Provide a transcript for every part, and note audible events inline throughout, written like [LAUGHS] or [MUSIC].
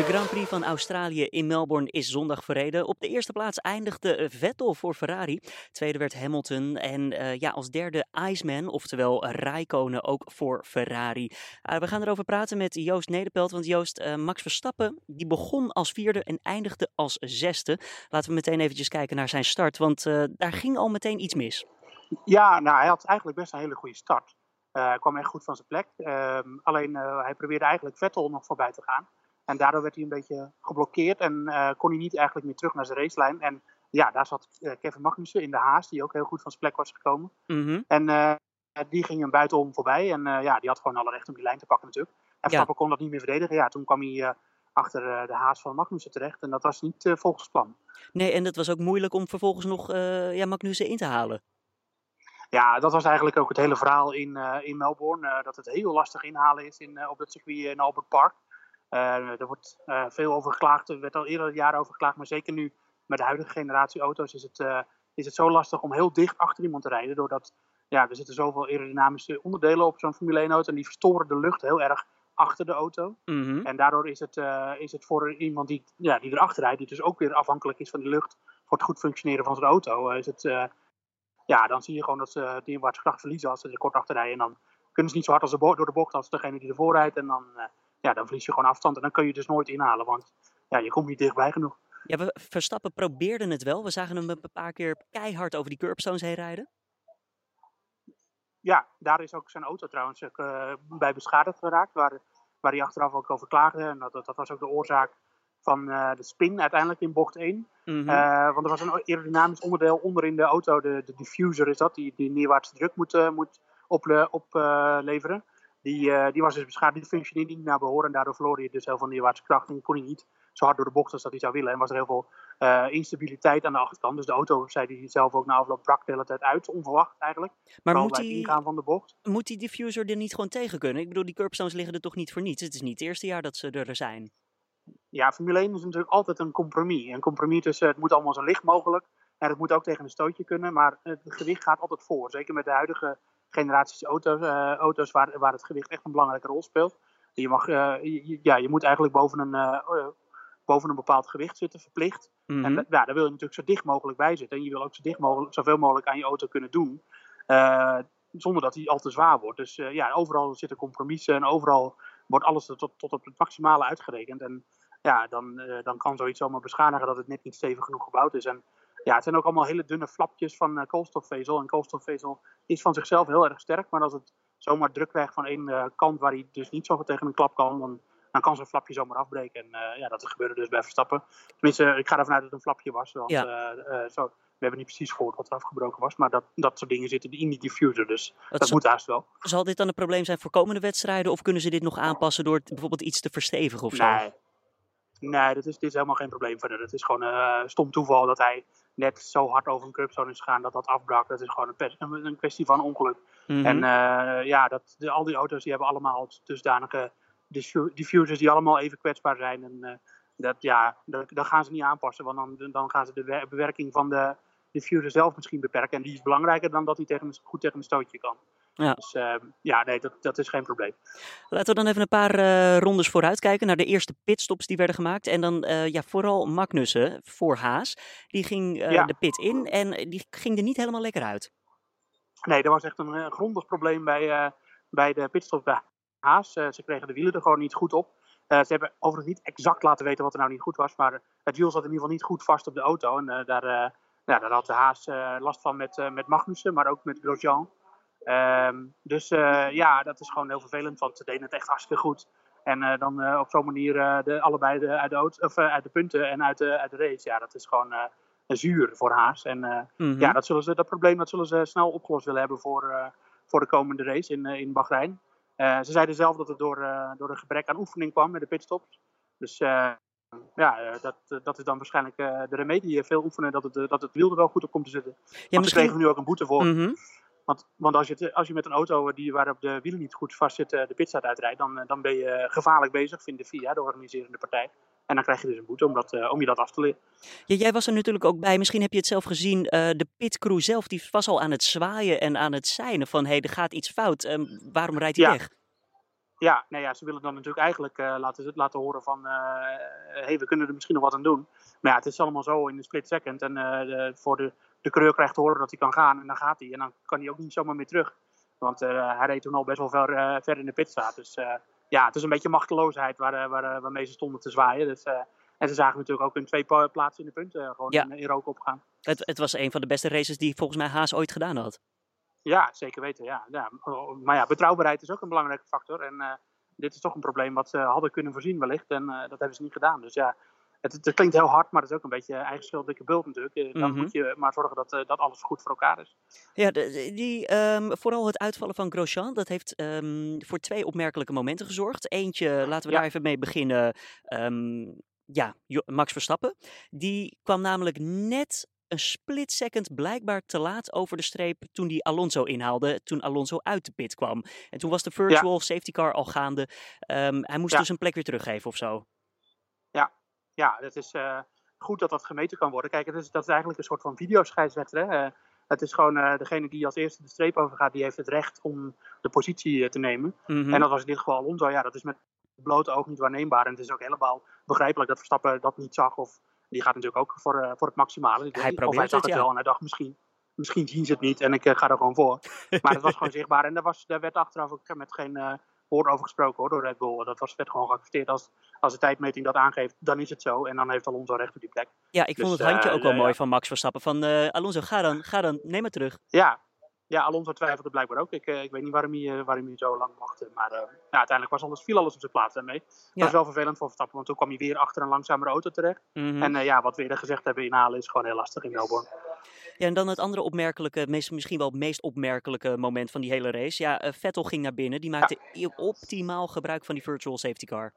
De Grand Prix van Australië in Melbourne is zondag verreden. Op de eerste plaats eindigde Vettel voor Ferrari. Tweede werd Hamilton. En uh, ja, als derde Iceman, oftewel Rijkonen, ook voor Ferrari. Uh, we gaan erover praten met Joost Nederpelt. Want Joost, Max Verstappen, die begon als vierde en eindigde als zesde. Laten we meteen eventjes kijken naar zijn start. Want daar ging al meteen iets mis. Ja, nou, hij had eigenlijk best een hele goede start. hij kwam echt goed van zijn plek. Ehm, alleen hij probeerde eigenlijk Vettel nog voorbij te gaan. En daardoor werd hij een beetje geblokkeerd en uh, kon hij niet eigenlijk meer terug naar zijn racelijn. En ja, daar zat uh, Kevin Magnussen in de haas, die ook heel goed van zijn plek was gekomen. Mm -hmm. En uh, die ging hem buitenom voorbij. En ja, die had gewoon alle recht om die lijn te pakken natuurlijk. En Verstappen ja. kon dat niet meer verdedigen. Ja, toen kwam hij achter de haas van Magnussen terecht. En dat was niet volgens plan. Nee, en het was ook moeilijk om vervolgens nog ja, Magnussen in te halen. Ja, dat was eigenlijk ook het hele verhaal in, in Melbourne. dat het heel lastig inhalen is in, op dat circuit in Albert Park. Uh, er wordt uh, veel over geklaagd, er werd al eerder jaren over geklaagd, maar zeker nu met de huidige generatie auto's is het, uh, is het zo lastig om heel dicht achter iemand te rijden. Doordat ja, er zitten zoveel aerodynamische onderdelen op zo'n Formule 1 auto en die verstoren de lucht heel erg achter de auto. Mm -hmm. En daardoor is het, is het voor iemand die, ja, die erachter rijdt, die dus ook weer afhankelijk is van die lucht voor het goed functioneren van zijn auto, is het, ja, dan zie je gewoon dat ze die inwaarts kracht verliezen als ze er kort achter rijden. En dan kunnen ze niet zo hard als de door de bocht als degene die ervoor rijdt. En dan ja, dan verlies je gewoon afstand en dan kun je dus nooit inhalen, want ja, je komt niet dichtbij genoeg. Ja, we, Verstappen probeerde het wel. We zagen hem een paar keer keihard over die curbstones heen rijden. Ja, daar is ook zijn auto trouwens uh, bij beschadigd geraakt, waar, waar hij achteraf ook over klaagde. En dat, dat was ook de oorzaak van uh, de spin uiteindelijk in bocht 1. Mm -hmm. uh, want er was een aerodynamisch onderdeel onder in de auto, de, de diffuser is dat, die, die neerwaartse druk moet, moet opleveren. Op, die, uh, die was dus beschadigd, die functioneerde niet naar behoren. En daardoor verloor hij dus heel veel neerwaartse kracht. En kon hij niet zo hard door de bocht als dat hij zou willen. En was er heel veel uh, instabiliteit aan de achterkant. Dus de auto, zei hij zelf ook na afloop, brak de hele tijd uit. Onverwacht eigenlijk. Maar Vooral moet bij het die, ingaan van de bocht. moet die diffuser er niet gewoon tegen kunnen? Ik bedoel, die curbstones liggen er toch niet voor niets? Het is niet het eerste jaar dat ze er zijn. Ja, Formule 1 is natuurlijk altijd een compromis. Een compromis tussen het moet allemaal zo licht mogelijk. En het moet ook tegen een stootje kunnen. Maar het gewicht gaat altijd voor. Zeker met de huidige generaties auto's, uh, auto's waar, waar het gewicht echt een belangrijke rol speelt. Je, mag, je, ja, je moet eigenlijk boven een, uh, boven een bepaald gewicht zitten, verplicht. Mm -hmm. En ja, daar wil je natuurlijk zo dicht mogelijk bij zitten. En je wil ook zo dicht mogelijk, zoveel mogelijk aan je auto kunnen doen. zonder dat die al te zwaar wordt. Dus ja, overal zitten compromissen en overal wordt alles tot, tot op het maximale uitgerekend. En ja, dan, dan kan zoiets zomaar beschadigen dat het net niet stevig genoeg gebouwd is. En ja, het zijn ook allemaal hele dunne flapjes van uh, koolstofvezel. En koolstofvezel is van zichzelf heel erg sterk. Maar als het zomaar druk krijgt van één uh, kant waar hij dus niet zo tegen een klap kan, dan, dan kan zo'n flapje zomaar afbreken. En uh, ja, dat gebeurde dus bij Verstappen. Tenminste, ik ga ervan uit dat het een flapje was. Want, ja. zo, we hebben niet precies gehoord wat er afgebroken was. Maar dat, dat soort dingen zitten in die diffuser. Dus dat, dat zal, moet haast wel. Zal dit dan een probleem zijn voor komende wedstrijden? Of kunnen ze dit nog aanpassen door het bijvoorbeeld iets te verstevigen of zo? Nee. Nee, dat is, dit is helemaal geen probleem verder. Het is gewoon een stom toeval dat hij net zo hard over een curbstone is gegaan dat dat afbrak. Dat is gewoon een, een kwestie van ongeluk. Mm -hmm. En uh, ja, dat, de, al die auto's die hebben allemaal dusdanige diffusers die allemaal even kwetsbaar zijn. En uh, dat, ja, dat, dat, gaan ze niet aanpassen, want dan, dan gaan ze de bewerking van de diffuser zelf misschien beperken. En die is belangrijker dan dat hij tegen, goed tegen een stootje kan. Ja. Dus uh, ja, nee, dat, dat is geen probleem. Laten we dan even een paar uh, rondes vooruit kijken naar de eerste pitstops die werden gemaakt. En dan uh, ja, vooral Magnussen voor Haas. Die ging ja. de pit in en die ging er niet helemaal lekker uit. Nee, er was echt een grondig probleem bij, bij de pitstop bij Haas. ze kregen de wielen er gewoon niet goed op. ze hebben overigens niet exact laten weten wat er nou niet goed was. Maar het wiel zat in ieder geval niet goed vast op de auto. En daar, ja, daar had de Haas last van met, met Magnussen, maar ook met Grosjean. Um, dus uh, ja, dat is gewoon heel vervelend, want ze deden het echt hartstikke goed. En uh, dan uh, op zo'n manier de, allebei de, uit, de of, uit de punten en uit de, uit de race. Ja, dat is gewoon zuur voor Haas. En mm -hmm. ja, dat, zullen ze, dat probleem dat zullen ze snel opgelost willen hebben voor, voor de komende race in, in Bahrein. ze zeiden zelf dat het door, door een gebrek aan oefening kwam met de pitstops. Dus ja, dat, dat is dan waarschijnlijk de remedie. Veel oefenen dat het, dat het wiel er wel goed op komt te zitten. Ja, misschien... kregen we nu ook een boete voor. Mm want, want als, je, als je met een auto die, waarop de wielen niet goed vastzitten de pitstraat uitrijdt, dan, dan ben je gevaarlijk bezig, vindt de FIA, de organiserende partij. En dan krijg je dus een boete om, dat, uh, om je dat af te leren. Ja, jij was er natuurlijk ook bij. Misschien heb je het zelf gezien. Uh, de pitcrew zelf die was al aan het zwaaien en aan het seinen van... hé, hey, er gaat iets fout. Um, waarom rijdt hij weg? Ja, nee, ja, ze willen dan natuurlijk eigenlijk uh, laten, laten horen van... hé, hey, we kunnen er misschien nog wat aan doen. Maar ja, het is allemaal zo in een split second. En de, voor de, de coureur krijgt te horen dat hij kan gaan en dan gaat hij. En dan kan hij ook niet zomaar meer terug. Want hij reed toen al best wel ver, ver in de pitstraat. Dus ja, het is een beetje machteloosheid waar, eh, waar, eh, waarmee ze stonden te zwaaien. Dus, eh, en ze zagen natuurlijk ook in twee plaatsen in de punten gewoon in, in rook opgaan. Het, het was een van de beste races die volgens mij Haas ooit gedaan had. Ja, zeker weten. Ja. ja. Maar ja, betrouwbaarheid is ook een belangrijke factor. En dit is toch een probleem wat ze hadden kunnen voorzien wellicht. En dat hebben ze niet gedaan. Dus ja, het, het, klinkt heel hard, maar het is ook een beetje eigen schuld, dikke bult natuurlijk. Eh, dan mhm. moet je maar zorgen dat, eh, dat alles goed voor elkaar is. Ja, die, ehm, vooral het uitvallen van Grosjean, dat heeft ehm, voor twee opmerkelijke momenten gezorgd. Eentje, laten we daar even mee beginnen. Ehm, ja, Max Verstappen. Die kwam namelijk net een split second blijkbaar te laat over de streep toen die Alonso inhaalde, toen Alonso uit de pit kwam. En toen was de virtual safety car al gaande. hij moest dus een plek weer teruggeven of zo ja, het is uh, goed dat dat gemeten kan worden. Kijk, het is, dat is eigenlijk een soort van videoscheidsrechter. Uh, het is gewoon uh, degene die als eerste de streep overgaat, die heeft het recht om de positie te nemen. Mm-hmm. En dat was in dit geval Alonso. Ja, dat is met blote oog niet waarneembaar. En het is ook helemaal begrijpelijk dat Verstappen dat niet zag. Of die gaat natuurlijk ook voor, voor het maximale. Hij of hij zag het, het wel en hij dacht misschien, misschien zien ze het niet en ik ga er gewoon voor. [LAUGHS] Maar het was gewoon zichtbaar. En daar, was, daar werd achteraf ook met geen woord over gesproken hoor, door Red Bull. Dat was, werd gewoon geaccepteerd. Als, als de tijdmeting dat aangeeft, dan is het zo. En dan heeft Alonso recht op die plek. Ja, ik vond dus, het handje ook wel mooi van Max Verstappen. Van uh, Alonso, ga dan, ga dan, neem het terug. Ja, ja, Alonso twijfelde blijkbaar ook. Ik, uh, ik weet niet waarom hij, waarom hij zo lang wachtte. Maar uh, ja, uiteindelijk was alles, viel alles op zijn plaats daarmee. Dat ja. was wel vervelend voor Verstappen, want toen kwam hij weer achter een langzamere auto terecht. Mm -hmm. En ja, wat we eerder gezegd hebben, inhalen is gewoon heel lastig in Melbourne. Ja, en dan het andere opmerkelijke, misschien wel het meest opmerkelijke moment van die hele race. Ja, uh, Vettel ging naar binnen. Die maakte ja. optimaal gebruik van die virtual safety car.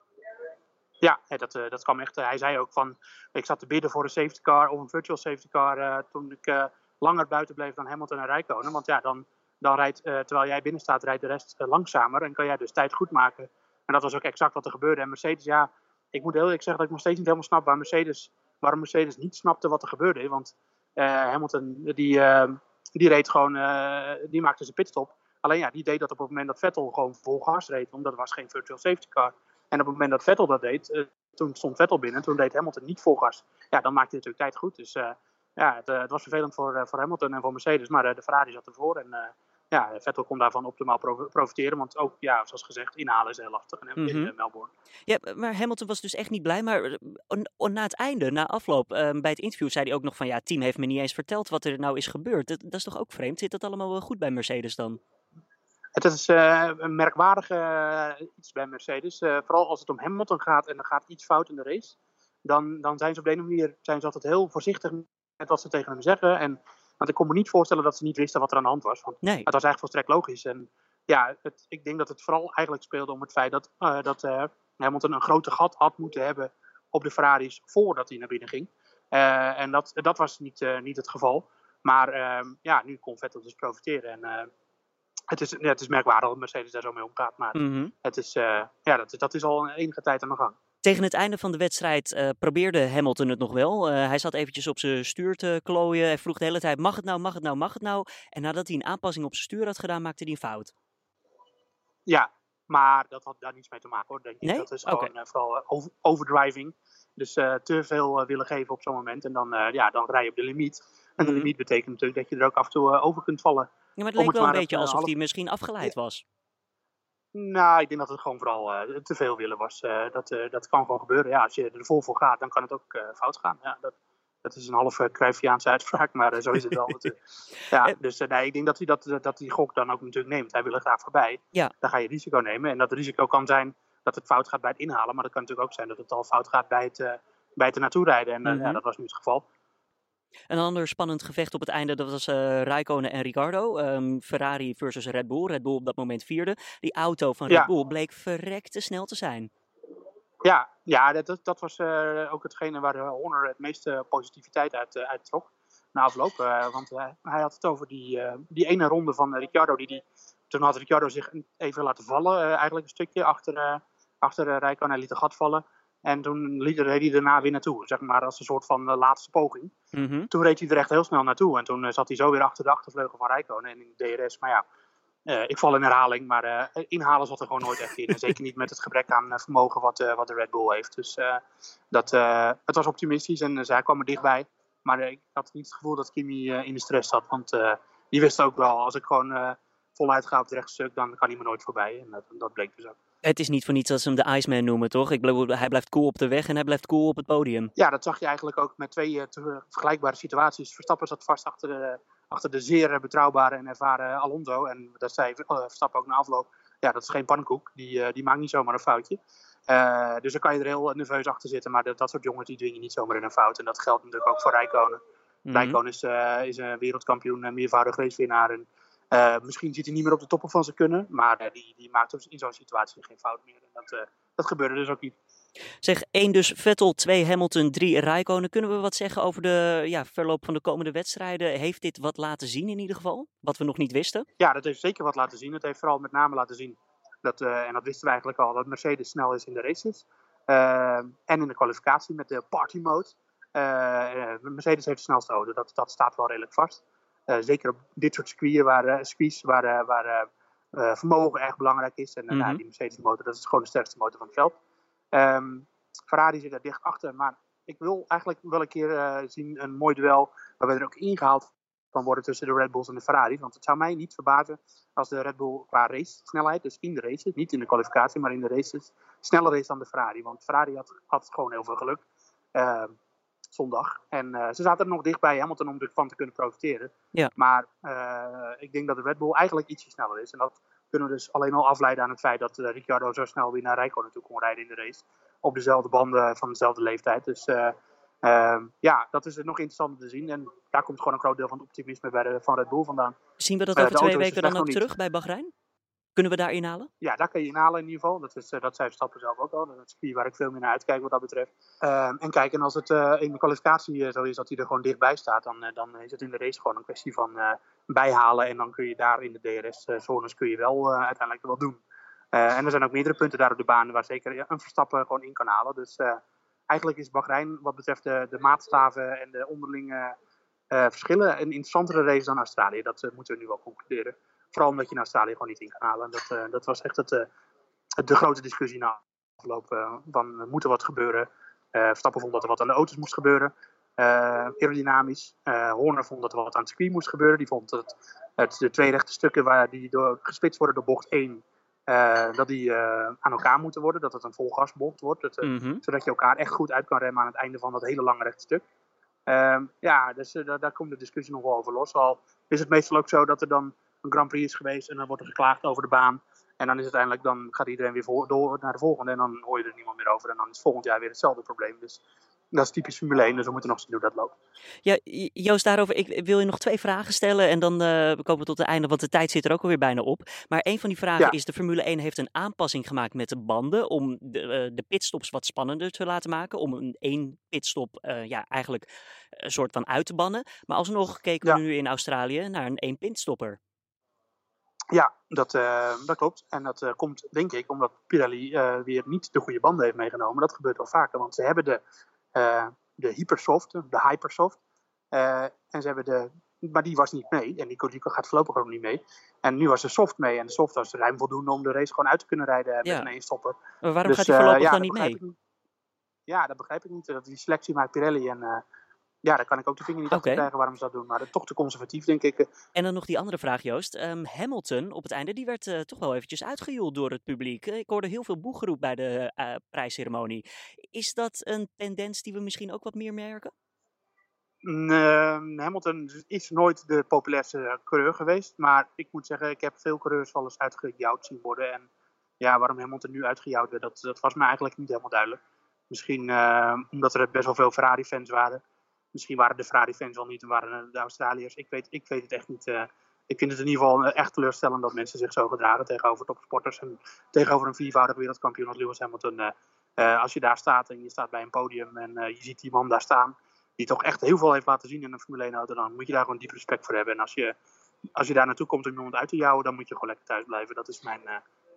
Ja, dat, uh, dat kwam echt. Uh, hij zei ook van, ik zat te bidden voor een safety car of een virtual safety car toen ik langer buiten bleef dan Hamilton en Rijkonen. Want ja, dan, dan rijdt, terwijl jij binnen staat, rijdt de rest langzamer en kan jij dus tijd goed maken. En dat was ook exact wat er gebeurde. En Mercedes, ja, ik moet heel eerlijk zeggen dat ik nog steeds niet helemaal snap waar Mercedes, waarom Mercedes niet snapte wat er gebeurde. Want Hamilton, die, uh, die reed gewoon, uh, die maakte zijn pitstop. Alleen ja, die deed dat op het moment dat Vettel gewoon vol gas reed, omdat er was geen virtual safety car. En op het moment dat Vettel dat deed, toen stond Vettel binnen, toen deed Hamilton niet vol gas. Ja, dan maakte hij natuurlijk tijd goed. Dus ja, het, het, was vervelend voor, voor Hamilton en voor Mercedes, maar de Ferrari zat ervoor. En ja, Vettel kon daarvan optimaal profiteren. Want ook, ja, zoals gezegd, inhalen is heel lastig in, mm -hmm. in Melbourne. Ja, maar Hamilton was dus echt niet blij. Maar eh, na het einde, na afloop, um, bij het interview zei hij ook nog van... ja, het team heeft me niet eens verteld wat er nou is gebeurd. Dat, dat is toch ook vreemd? Zit dat allemaal wel goed bij Mercedes dan? Het is uh, een merkwaardige uh, iets bij Mercedes. Uh, vooral als het om Hamilton gaat en er gaat iets fout in de race. Dan, dan zijn ze op de een manier zijn ze altijd heel voorzichtig met wat ze tegen hem zeggen. En want ik kon me niet voorstellen dat ze niet wisten wat er aan de hand was. Want nee. het was eigenlijk volstrekt logisch. En ja, het, ik denk dat het vooral eigenlijk speelde om het feit dat, uh, dat uh, Hamilton een grote gat had moeten hebben op de Ferraris voordat hij naar binnen ging. Uh, en dat, dat was niet, niet het geval. Maar ehm, ja, nu kon Vettel dus profiteren. En het, is, ja, het is merkwaardig dat Mercedes daar zo mee omgaat. Maar mm -hmm. het is, ja, dat, dat is al enige tijd aan de gang. Tegen het einde van de wedstrijd uh, probeerde Hamilton het nog wel. Uh, hij zat eventjes op zijn stuur te klooien. Hij vroeg de hele tijd, mag het nou, mag het nou, mag het nou? En nadat hij een aanpassing op zijn stuur had gedaan, maakte hij een fout. Ja, maar dat had daar niets mee te maken hoor, denk ik. Nee? Dat is gewoon okay. uh, vooral over overdriving. Dus te veel willen geven op zo'n moment. En dan, ja, dan rij je op de limiet. En de mm. limiet betekent natuurlijk dat je er ook af en toe over kunt vallen. Ja, maar het leek wel een beetje alsof hij misschien afgeleid was. Nou, ik denk dat het gewoon vooral uh, te veel willen was. Uh, dat, uh, dat kan gewoon gebeuren. Ja, als je er vol voor gaat, dan kan het ook fout gaan. Ja, dat, dat is een halve Cruyffiaanse uitspraak, maar zo is het wel [LAUGHS] natuurlijk. Ja, dus nee, ik denk dat hij dat, dat die gok dan ook natuurlijk neemt. Hij wil er graag voorbij. Ja. Dan ga je risico nemen. En dat risico kan zijn dat het fout gaat bij het inhalen. Maar dat kan natuurlijk ook zijn dat het al fout gaat bij het, bij het er naartoe rijden. En mm -hmm. ja, dat was nu het geval. Een ander spannend gevecht op het einde, dat was uh, Raikkonen en Ricardo. Um, Ferrari versus Red Bull. Red Bull op dat moment vierde. Die auto van Red ja. Bull bleek verrekte snel te zijn. Ja, ja dat, dat was uh, ook hetgene waar Horner het meeste positiviteit uit, uh, uit trok na afloop. Want hij had het over die, die ene ronde van Ricciardo. Die, die, toen had Ricciardo zich even laten vallen, eigenlijk een stukje achter, achter Rijko. En hij liet een gat vallen. En toen reed hij daarna weer naartoe, zeg maar als een soort van laatste poging. Mm-hmm. Toen reed hij er echt heel snel naartoe. En toen zat hij zo weer achter de achtervleugel van Rijkonen en in de DRS. Maar ja, uh, ik val in herhaling, maar inhalen zat er gewoon nooit echt in. En zeker niet met het gebrek aan vermogen wat, wat de Red Bull heeft. Dus dat, het was optimistisch en zij kwam er dichtbij. Maar ik had niet het gevoel dat Kimi in de stress zat. Want die wist ook wel, als ik gewoon voluit ga op het rechtstuk, dan kan hij me nooit voorbij. En dat, dat bleek dus ook. Het is niet voor niets dat ze hem de Iceman noemen, toch? Ik bedoel, hij blijft cool op de weg en hij blijft cool op het podium. Ja, dat zag je eigenlijk ook met twee vergelijkbare situaties. Verstappen zat vast achter de achter de zeer betrouwbare en ervaren Alonso. En dat zei Verstappen ook na afloop. Ja, dat is geen pannenkoek. Die, die maakt niet zomaar een foutje. Uh, dus dan kan je er heel nerveus achter zitten. Maar dat, dat soort jongens die dwingen niet zomaar in een fout. En dat geldt natuurlijk ook voor Rijkonen. Mm Rijkonen is, is een wereldkampioen, een meervoudig racewinnaar. En, uh, misschien zit hij niet meer op de toppen van zijn kunnen. Maar die, die maakt in zo'n situatie geen fout meer. En dat, dat gebeurde dus ook niet. Zeg 1 dus Vettel, 2 Hamilton, 3 Rijkonen. Kunnen we wat zeggen over de ja, verloop van de komende wedstrijden? Heeft dit wat laten zien in ieder geval? Wat we nog niet wisten? Ja, dat heeft zeker wat laten zien. Het heeft vooral met name laten zien, dat, en dat wisten we eigenlijk al, dat Mercedes snel is in de races. En in de kwalificatie met de party mode. Mercedes heeft de snelste auto, dat, dat staat wel redelijk vast. Zeker op dit soort circuits waar, circuits waar, waar vermogen erg belangrijk is. En mm -hmm. die Mercedes motor, dat is gewoon de sterkste motor van het veld. Um, Ferrari zit daar dicht achter. Maar ik wil eigenlijk wel een keer uh, zien een mooi duel. Waarbij er ook ingehaald kan worden tussen de Red Bulls en de Ferrari. Want het zou mij niet verbazen als de Red Bull qua race snelheid, dus in de races, niet in de kwalificatie, maar in de races, sneller is dan de Ferrari. Want Ferrari had, had gewoon heel veel geluk. Uh, zondag. En uh, ze zaten er nog dichtbij Hamilton om ervan te kunnen profiteren. Ja. Maar uh, ik denk dat de Red Bull eigenlijk ietsje sneller is. En dat kunnen we dus alleen al afleiden aan het feit dat uh, Ricciardo zo snel weer naar Rijko toe kon rijden in de race. Op dezelfde banden van dezelfde leeftijd. Dus ja, dat is nog interessanter te zien. En daar komt gewoon een groot deel van het optimisme bij de, van Red Bull vandaan. Zien we dat over twee weken dan ook terug bij Bahrein? Kunnen we daar inhalen? Ja, daar kan je inhalen in ieder geval. Dat, is, dat zei Verstappen zelf ook al. Dat is een waar ik veel meer naar uitkijk wat dat betreft. Um, en kijk, en als het uh, in de kwalificatie uh, zo is dat hij er gewoon dichtbij staat, dan, dan is het in de race gewoon een kwestie van bijhalen. En dan kun je daar in de DRS-zones kun je wel uiteindelijk wel doen. en er zijn ook meerdere punten daar op de baan waar zeker een Verstappen gewoon in kan halen. Dus eigenlijk is Bahrein wat betreft de, de maatstaven en de onderlinge verschillen een interessantere race dan Australië. Dat moeten we nu wel concluderen. Vooral omdat je in Australië gewoon niet in kan halen. Dat, uh, dat was echt het, uh, de grote discussie na afloop. Uh, van moet er wat gebeuren? Verstappen vond dat er wat aan de auto's moest gebeuren. aerodynamisch. Horner vond dat er wat aan het circuit moest gebeuren. Die vond dat het, de twee rechte stukken waar die door, gespitst worden door bocht 1. dat die aan elkaar moeten worden. Dat het een volgasbocht wordt. Dat, mm -hmm. Zodat je elkaar echt goed uit kan remmen aan het einde van dat hele lange rechte stuk. Ehm, ja, dus daar, daar komt de discussie nog wel over los. Al is het meestal ook zo dat er dan een Grand Prix is geweest en dan wordt er geklaagd over de baan. En dan is uiteindelijk, dan gaat iedereen weer voor, door naar de volgende en dan hoor je er niemand meer over. En dan is volgend jaar weer hetzelfde probleem. Dus dat is typisch Formule 1, dus we moeten nog zien hoe dat loopt. Ja, Joost, daarover, ik wil je nog twee vragen stellen en dan uh, komen we tot het einde, want de tijd zit er ook alweer bijna op. Maar een van die vragen Ja. is, de Formule 1 heeft een aanpassing gemaakt met de banden om de, eh, de pitstops wat spannender te laten maken. Om een één pitstop eh, ja, eigenlijk een soort van uit te bannen. Maar alsnog keken we Ja. nu in Australië naar een één pitstopper. Ja, dat, eh, dat klopt. En dat eh, komt, denk ik, omdat Pirelli eh, weer niet de goede banden heeft meegenomen. Dat gebeurt wel vaker, want ze hebben de, de Hypersoft, de Hypersoft. en ze hebben de, maar die was niet mee. En die, die gaat voorlopig ook niet mee. En nu was de soft mee. En de soft was ruim voldoende om de race gewoon uit te kunnen rijden met Ja. een eenstopper. Maar waarom Dus, gaat hij eh, voorlopig ja, dan niet mee? niet. Ja, dat begrijp ik niet. Dat die selectie maakt Pirelli. En ja, daar kan ik ook de vinger niet achter Oké. krijgen waarom ze dat doen. Maar dat toch te conservatief, denk ik. En dan nog die andere vraag, Joost. Ehm, Hamilton op het einde, die werd eh, toch wel eventjes uitgejoeld door het publiek. Eh, Ik hoorde heel veel boegeroep bij de eh, prijsceremonie. Is dat een tendens die we misschien ook wat meer merken? Nee, Hamilton is nooit de populairste coureur geweest. Maar ik moet zeggen, ik heb veel coureurs wel eens uitgejouwd zien worden. En ja, waarom Hamilton nu uitgejouwd werd, dat, dat was me eigenlijk niet helemaal duidelijk. Misschien eh, omdat er best wel veel Ferrari-fans waren. Misschien waren de Ferrari-fans al niet en waren de Australiërs. Ik weet, ik weet het echt niet. eh. ik vind het in ieder geval eh, echt teleurstellend dat mensen zich zo gedragen tegenover topsporters. En tegenover een viervoudig wereldkampioen als Lewis Hamilton. eh, als je daar staat en je staat bij een podium en je ziet die man daar staan, die toch echt heel veel heeft laten zien in een Formule 1 auto, dan moet je daar gewoon diep respect voor hebben. En als je, als je daar naartoe komt om iemand uit te jouwen, dan moet je gewoon lekker thuis blijven. Dat is mijn,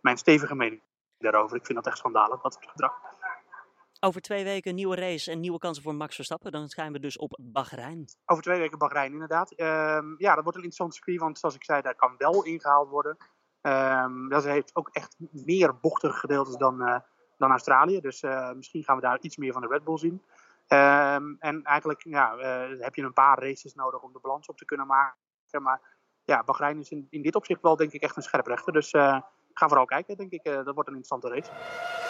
mijn stevige mening daarover. Ik vind dat echt schandalig, wat het gedrag. Over twee weken een nieuwe race en nieuwe kansen voor Max Verstappen. Dan zijn we dus op Bahrein. Over twee weken Bahrein, inderdaad. Ehm, ja, dat wordt een interessant circuit, want zoals ik zei, daar kan wel ingehaald worden. Um, dat heeft ook echt meer bochtige gedeeltes dan, uh, dan Australië. Dus uh, misschien gaan we daar iets meer van de Red Bull zien. Um, en eigenlijk ja, uh, heb je een paar races nodig om de balans op te kunnen maken. Maar ja, Bahrein is in, in dit opzicht wel denk ik echt een scherprechter. Dus ga vooral kijken, denk ik. dat wordt een interessante race.